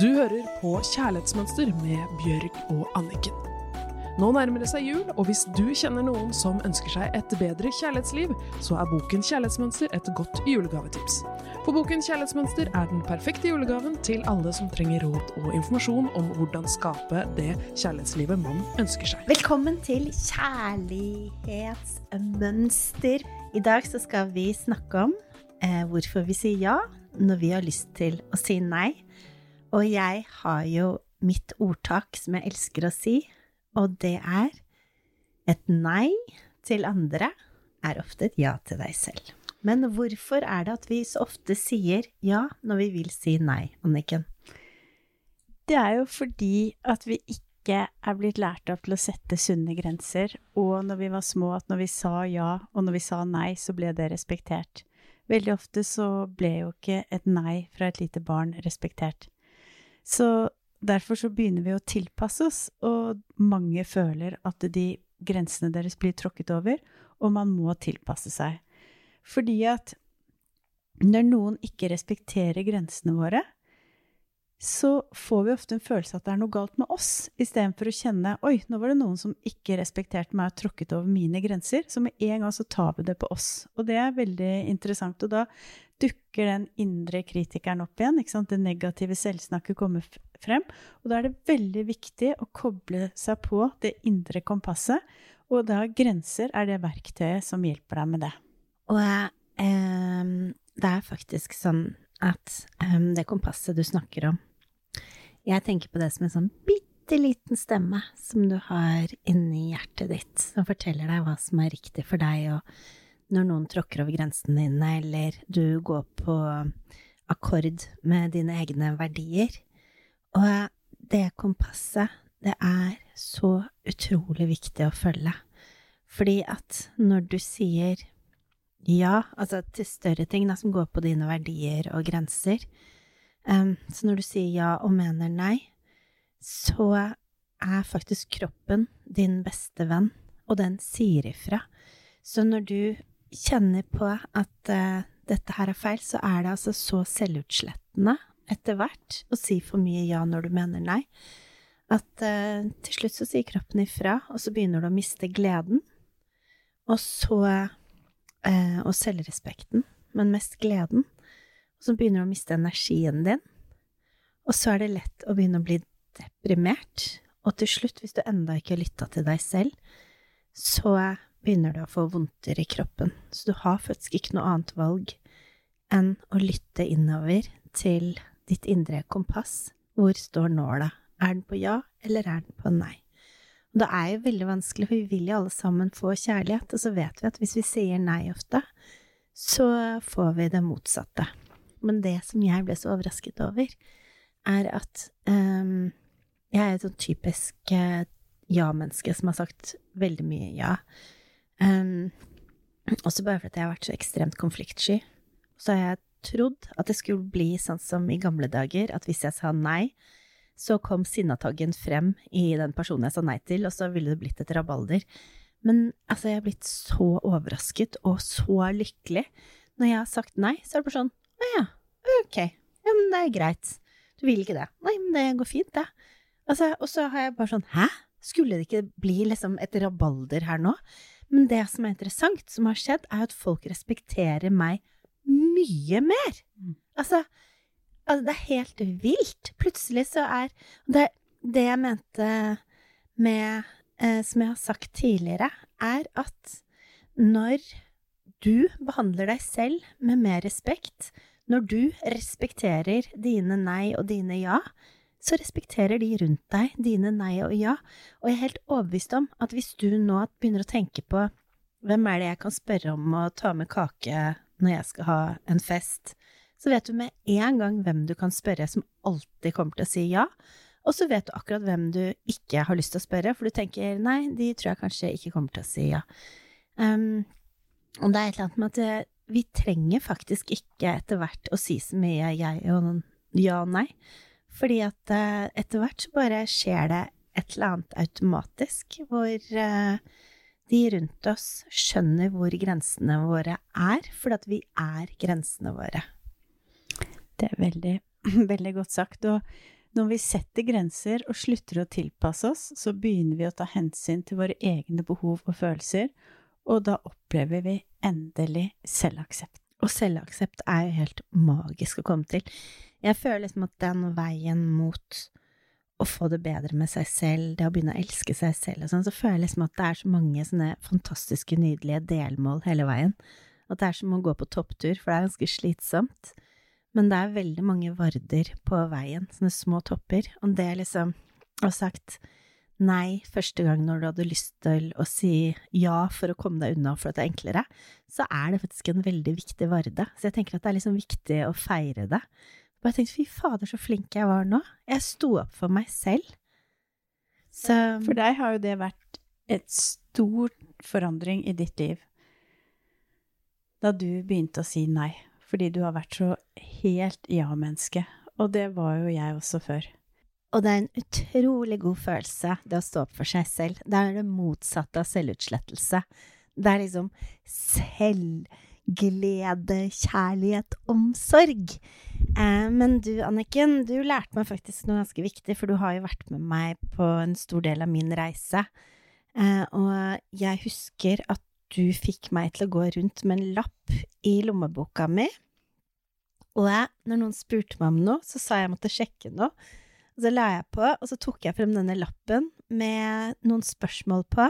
Du hører på Kjærlighetsmønster med Bjørg og Anniken. Nå nærmer det seg jul, og hvis du kjenner noen som ønsker seg et bedre kjærlighetsliv, så er boken Kjærlighetsmønster et godt julegavetips. For boken Kjærlighetsmønster er den perfekte julegaven til alle som trenger råd og informasjon om hvordan skape det kjærlighetslivet man ønsker seg. Velkommen til Kjærlighetsmønster. I dag så skal vi snakke om eh, hvorfor vi sier ja når vi har lyst til å si nei. Og jeg har jo mitt ordtak som jeg elsker å si, og det er et nei til andre er ofte et ja til deg selv. Men hvorfor er det at vi så ofte sier ja når vi vil si nei, Anniken? Det er jo fordi at vi ikke er blitt lært opp til å sette sunne grenser, og når vi var små, at når vi sa ja, og når vi sa nei, så ble det respektert. Veldig ofte så ble jo ikke et nei fra et lite barn respektert. Så derfor så begynner vi å tilpasse oss, og mange føler at de grensene deres blir tråkket over, og man må tilpasse seg. Fordi at når noen ikke respekterer grensene våre, så får vi ofte en følelse at det er noe galt med oss, istedenfor å kjenne oi, nå var det noen som ikke respekterte meg og tråkket over mine grenser. Så med en gang så tar vi det på oss. Og det er veldig interessant. Og da dukker den indre kritikeren opp igjen. Det negative selvsnakket kommer frem. Og da er det veldig viktig å koble seg på det indre kompasset. Og da grenser er det verktøyet som hjelper deg med det. Og eh, det er faktisk sånn at eh, det kompasset du snakker om Jeg tenker på det som en sånn bitte liten stemme som du har inni hjertet ditt, som forteller deg hva som er riktig for deg, og når noen tråkker over grensene dine, eller du går på akkord med dine egne verdier. Og det kompasset, det er så utrolig viktig å følge. Fordi at når du sier ja, altså til større ting da, som går på dine verdier og grenser, um, så når du sier ja og mener nei, så er faktisk kroppen din beste venn, og den sier ifra. Så når du kjenner på at uh, dette her er feil, så er det altså så selvutslettende etter hvert å si for mye ja når du mener nei, at uh, til slutt så sier kroppen ifra, og så begynner du å miste gleden, og så uh, Og selvrespekten, men mest gleden. Og så begynner du å miste energien din, og så er det lett å begynne å bli deprimert, og til slutt, hvis du enda ikke har lytta til deg selv, så begynner du å få vondter i kroppen, så du har faktisk ikke noe annet valg enn å lytte innover til ditt indre kompass. Hvor står nåla? Er den på ja, eller er den på nei? Og det er jo veldig vanskelig, for vi vil jo alle sammen få kjærlighet, og så vet vi at hvis vi sier nei ofte, så får vi det motsatte. Men det som jeg ble så overrasket over, er at um, jeg er et sånn typisk uh, ja-menneske som har sagt veldig mye ja. Um, også bare fordi jeg har vært så ekstremt konfliktsky. Så har jeg trodd at det skulle bli sånn som i gamle dager, at hvis jeg sa nei, så kom sinnataggen frem i den personen jeg sa nei til, og så ville det blitt et rabalder. Men altså, jeg er blitt så overrasket og så lykkelig. Når jeg har sagt nei, så er det bare sånn Å ja, ok, ja, men det er greit. Du vil ikke det. Nei, men det går fint, det. Altså, og så har jeg bare sånn Hæ? Skulle det ikke bli liksom et rabalder her nå? Men det som er interessant, som har skjedd, er at folk respekterer meg mye mer. Mm. Altså, altså, det er helt vilt. Plutselig så er det, det jeg mente med eh, Som jeg har sagt tidligere, er at når du behandler deg selv med mer respekt, når du respekterer dine nei og dine ja, så respekterer de rundt deg dine nei og ja, og jeg er helt overbevist om at hvis du nå begynner å tenke på hvem er det jeg kan spørre om å ta med kake når jeg skal ha en fest, så vet du med en gang hvem du kan spørre som alltid kommer til å si ja, og så vet du akkurat hvem du ikke har lyst til å spørre, for du tenker nei, de tror jeg kanskje ikke kommer til å si ja. Um, og det er et eller annet med at eh, vi trenger faktisk ikke etter hvert å si så mye jeg og ja og nei. Fordi at uh, etter hvert så bare skjer det et eller annet automatisk, hvor uh, de rundt oss skjønner hvor grensene våre er, fordi at vi er grensene våre. Det er veldig, veldig godt sagt. Og Når vi setter grenser og slutter å tilpasse oss, så begynner vi å ta hensyn til våre egne behov og følelser, og da opplever vi endelig selvaksept. Og selvaksept er jo helt magisk å komme til. Jeg føler liksom at den veien mot å få det bedre med seg selv, det å begynne å elske seg selv og sånn, så føler jeg liksom at det er så mange sånne fantastiske, nydelige delmål hele veien. At det er som å gå på topptur, for det er ganske slitsomt. Men det er veldig mange varder på veien, sånne små topper, og det liksom ha sagt nei første gang når du hadde lyst til å si ja for å komme deg unna for at det er enklere, så er det faktisk en veldig viktig varde. Så jeg tenker at det er liksom viktig å feire det. Og jeg tenkte fy fader, så flink jeg var nå. Jeg sto opp for meg selv. Så For deg har jo det vært et stor forandring i ditt liv. Da du begynte å si nei fordi du har vært så helt ja-menneske. Og det var jo jeg også før. Og det er en utrolig god følelse, det å stå opp for seg selv. Det er det motsatte av selvutslettelse. Det er liksom selvglede, kjærlighet, omsorg. Eh, men du, Anniken, du lærte meg faktisk noe ganske viktig, for du har jo vært med meg på en stor del av min reise. Eh, og jeg husker at du fikk meg til å gå rundt med en lapp i lommeboka mi. Og jeg, når noen spurte meg om noe, så sa jeg måtte sjekke noe. Og så la jeg på, og så tok jeg frem denne lappen med noen spørsmål på,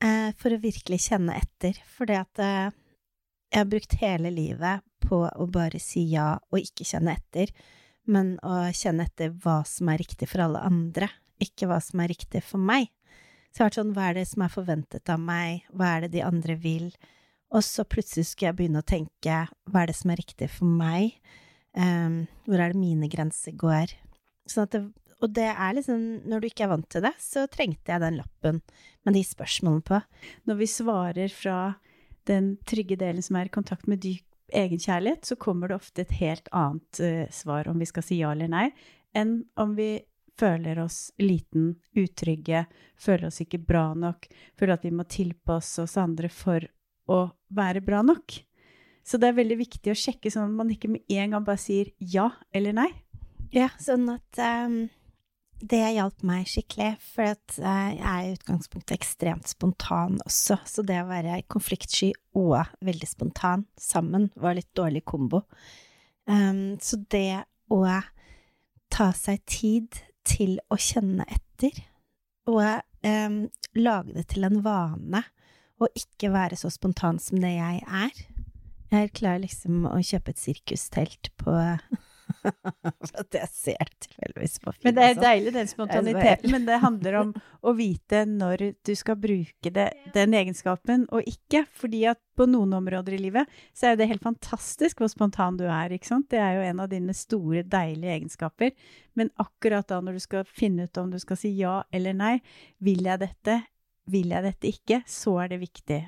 eh, for å virkelig kjenne etter. Fordi at eh, jeg har brukt hele livet på å bare si ja og ikke kjenne etter, men å kjenne etter hva som er riktig for alle andre, ikke hva som er riktig for meg. Så jeg har vært sånn, hva er det som er forventet av meg, hva er det de andre vil? Og så plutselig skulle jeg begynne å tenke, hva er det som er riktig for meg? Um, hvor er det mine grenser går? Sånn det, og det er liksom, når du ikke er vant til det, så trengte jeg den lappen med de spørsmålene på. Når vi svarer fra den trygge delen som er i kontakt med dyp egenkjærlighet, så kommer det ofte et helt annet uh, svar om vi skal si ja eller nei, enn om vi føler oss liten, utrygge, føler oss ikke bra nok, føler at vi må tilpasse oss andre for å være bra nok. Så det er veldig viktig å sjekke sånn at man ikke med en gang bare sier ja eller nei. Ja, sånn at um, det hjalp meg skikkelig, for at, uh, jeg er i utgangspunktet ekstremt spontan også, så det å være konfliktsky og veldig spontan sammen var litt dårlig kombo. Um, så det å ta seg tid til å kjenne etter, og um, lage det til en vane, og ikke være så spontan som det jeg er. Jeg klarer liksom å kjøpe et sirkustelt på at jeg ser det tilfeldigvis på film. Men det er sånn. deilig, den spontaniteten. Men det handler om å vite når du skal bruke det, den egenskapen, og ikke. Fordi at på noen områder i livet så er det helt fantastisk hvor spontan du er. ikke sant? Det er jo en av dine store, deilige egenskaper. Men akkurat da når du skal finne ut om du skal si ja eller nei, vil jeg dette, vil jeg dette ikke, så er det viktig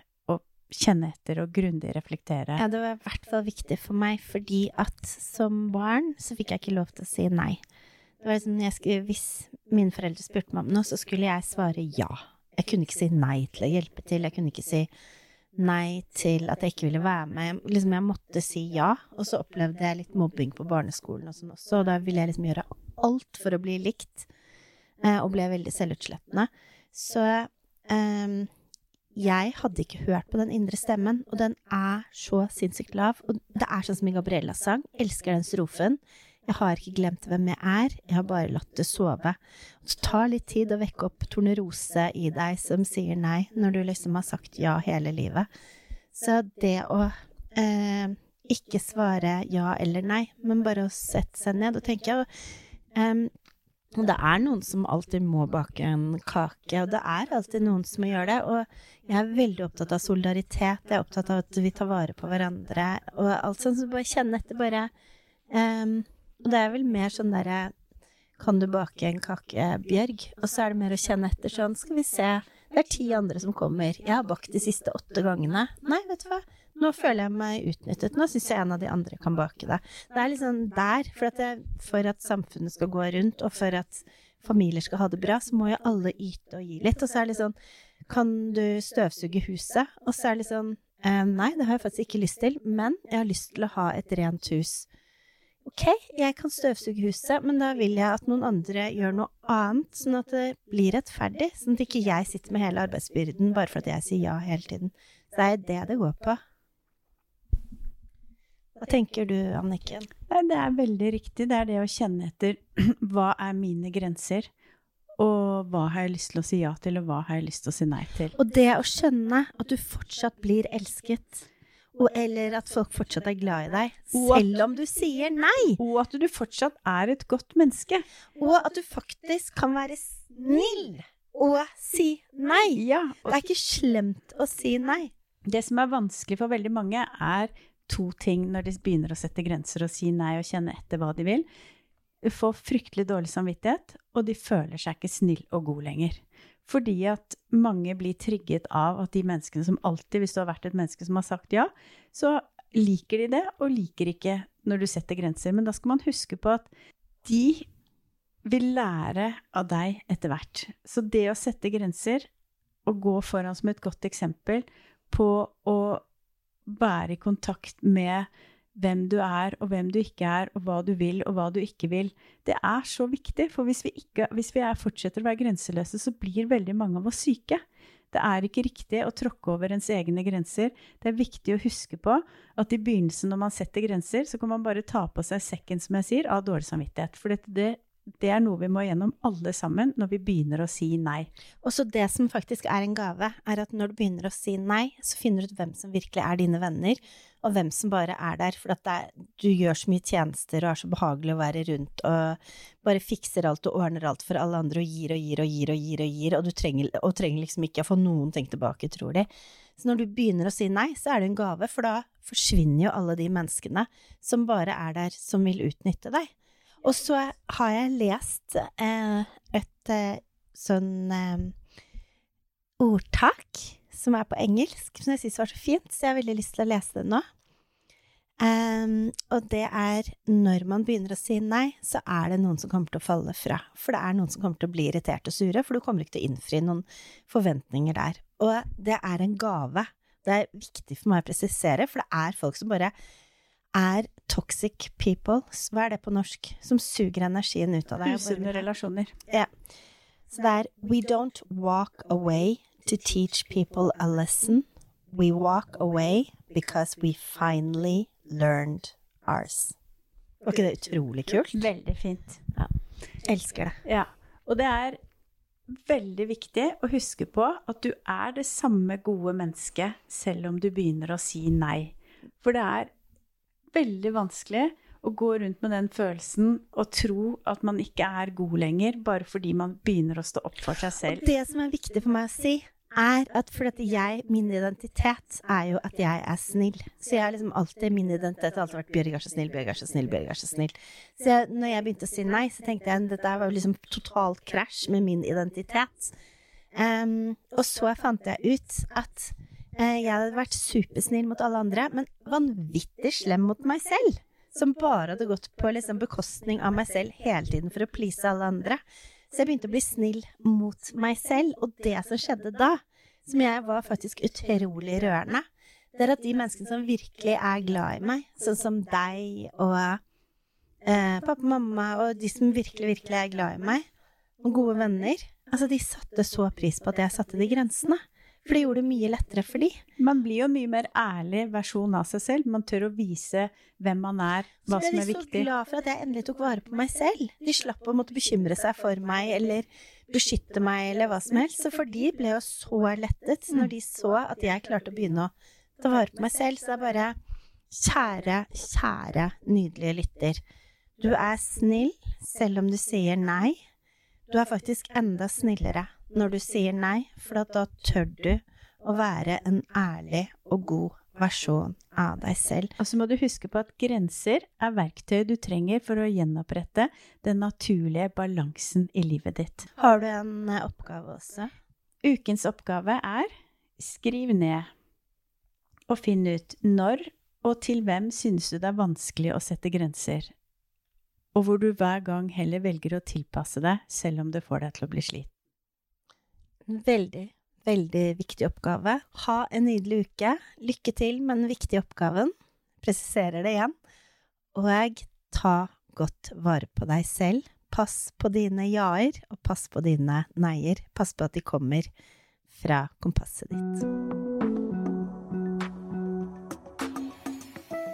kjenne etter og grundig reflektere. Ja, det var i hvert fall viktig for meg, fordi at som barn så fikk jeg ikke lov til å si nei. Det var liksom, skulle, Hvis mine foreldre spurte meg om noe, så skulle jeg svare ja. Jeg kunne ikke si nei til å hjelpe til, jeg kunne ikke si nei til at jeg ikke ville være med. Liksom, jeg måtte si ja, og så opplevde jeg litt mobbing på barneskolen og sånn også, og da ville jeg liksom gjøre alt for å bli likt, eh, og ble veldig selvutslettende. Så Ehm, jeg hadde ikke hørt på den indre stemmen, og den er så sinnssykt lav. Og det er sånn som i Gabriellas sang. Elsker den strofen. Jeg har ikke glemt hvem jeg er, jeg har bare latt det sove. Det tar litt tid å vekke opp tornerose i deg som sier nei, når du liksom har sagt ja hele livet. Så det å eh, ikke svare ja eller nei, men bare å sette seg ned og tenke eh, og det er noen som alltid må bake en kake, og det er alltid noen som må gjøre det. Og jeg er veldig opptatt av solidaritet, jeg er opptatt av at vi tar vare på hverandre, og alt sånt. Så bare kjenne etter, bare um, Og det er vel mer sånn derre Kan du bake en kake, Bjørg? Og så er det mer å kjenne etter sånn Skal vi se, det er ti andre som kommer. Jeg har bakt de siste åtte gangene. Nei, vet du hva. Nå føler jeg meg utnyttet. Nå syns jeg en av de andre kan bake det. Det er liksom der. For at, det, for at samfunnet skal gå rundt, og for at familier skal ha det bra, så må jo alle yte og gi litt. Og så er det sånn Kan du støvsuge huset? Og så er det litt sånn eh, Nei, det har jeg faktisk ikke lyst til, men jeg har lyst til å ha et rent hus. ok, jeg kan støvsuge huset, men da vil jeg at noen andre gjør noe annet, sånn at det blir rettferdig. Sånn at ikke jeg sitter med hele arbeidsbyrden bare for at jeg sier ja hele tiden. Så det er det det går på. Hva tenker du, Anniken? Det er veldig riktig. Det er det å kjenne etter hva er mine grenser, og hva har jeg lyst til å si ja til, og hva har jeg lyst til å si nei til. Og det å skjønne at du fortsatt blir elsket, og, eller at folk fortsatt er glad i deg, selv om du sier nei. Og at du fortsatt er et godt menneske. Og at du faktisk kan være snill og si nei. Ja, og Det er ikke slemt å si nei. Det som er vanskelig for veldig mange, er to ting når de begynner å sette grenser og si nei og kjenne etter hva de vil. De får fryktelig dårlig samvittighet, og de føler seg ikke snill og god lenger. Fordi at mange blir trigget av at de menneskene som alltid, hvis du har vært et menneske som har sagt ja, så liker de det, og liker ikke når du setter grenser. Men da skal man huske på at de vil lære av deg etter hvert. Så det å sette grenser og gå foran som et godt eksempel på å være i kontakt med hvem du er, og hvem du ikke er, og hva du vil, og hva du ikke vil. Det er så viktig, for hvis vi, ikke, hvis vi er, fortsetter å være grenseløse, så blir veldig mange av oss syke. Det er ikke riktig å tråkke over ens egne grenser. Det er viktig å huske på at i begynnelsen når man setter grenser, så kan man bare ta på seg sekken, som jeg sier, av dårlig samvittighet. For dette, det, det er noe vi må gjennom alle sammen når vi begynner å si nei. Og så det som faktisk er en gave, er at når du begynner å si nei, så finner du ut hvem som virkelig er dine venner, og hvem som bare er der. For at er, du gjør så mye tjenester og er så behagelig å være rundt og bare fikser alt og ordner alt for alle andre og gir og gir og gir og gir og gir, og du trenger, og trenger liksom ikke å få noen ting tilbake, tror de. Så når du begynner å si nei, så er det en gave, for da forsvinner jo alle de menneskene som bare er der som vil utnytte deg. Og så har jeg lest eh, et eh, sånn eh, ordtak som er på engelsk, som jeg syns var så fint, så jeg har veldig lyst til å lese det nå. Um, og det er når man begynner å si nei, så er det noen som kommer til å falle fra. For det er noen som kommer til å bli irritert og sure, for du kommer ikke til å innfri noen forventninger der. Og det er en gave. Det er viktig for meg å presisere, for det er folk som bare er toxic people. Hva er det på norsk? Som suger energien ut av deg. Usunne relasjoner. relasjoner. så det er We don't walk away to teach people a lesson. We walk away because we finally learned ours. Var ikke det utrolig kult? Veldig fint. Elsker det. Ja. Og det er veldig viktig å huske på at du er det samme gode mennesket selv om du begynner å si nei. For det er veldig vanskelig å gå rundt med den følelsen og tro at man ikke er god lenger, bare fordi man begynner å stå opp for seg Og selv. det som er viktig for meg å si, er at fordi jeg, min identitet er jo at jeg er snill. Så jeg har liksom alltid, min identitet har alltid vært Bjørg er så snill, Bjørg er så snill, Bjørg er så snill. Så jeg, når jeg begynte å si nei, så tenkte jeg at dette var liksom totalt krasj med min identitet. Um, og så fant jeg ut at jeg hadde vært supersnill mot alle andre, men vanvittig slem mot meg selv. Som bare hadde gått på liksom bekostning av meg selv hele tiden for å please alle andre. Så jeg begynte å bli snill mot meg selv, og det som skjedde da, som jeg var faktisk utrolig rørende, det er at de menneskene som virkelig er glad i meg, sånn som deg og eh, pappa og mamma, og de som virkelig, virkelig er glad i meg, og gode venner, altså de satte så pris på at jeg satte de grensene. For det gjorde det mye lettere for de. Man blir jo en mye mer ærlig versjon av seg selv. Man tør å vise hvem man er, hva som Så som ble er de så viktig. glad for at jeg endelig tok vare på meg selv. De slapp å måtte bekymre seg for meg eller beskytte meg eller hva som helst. Så for de ble jo så lettet når de så at jeg klarte å begynne å ta vare på meg selv. Så det er bare Kjære, kjære, nydelige lytter. Du er snill selv om du sier nei. Du er faktisk enda snillere når du sier nei, for at da tør du å være en ærlig og god versjon av deg selv. Og så må du huske på at grenser er verktøy du trenger for å gjenopprette den naturlige balansen i livet ditt. Har du en eh, oppgave også? Ukens oppgave er skriv ned og finn ut når og til hvem synes du det er vanskelig å sette grenser, og hvor du hver gang heller velger å tilpasse deg selv om det får deg til å bli sliten. En veldig, veldig viktig oppgave. Ha en nydelig uke. Lykke til med den viktige oppgaven. Presiserer det igjen. Og ta godt vare på deg selv. Pass på dine ja-er, og pass på dine nei-er. Pass på at de kommer fra kompasset ditt.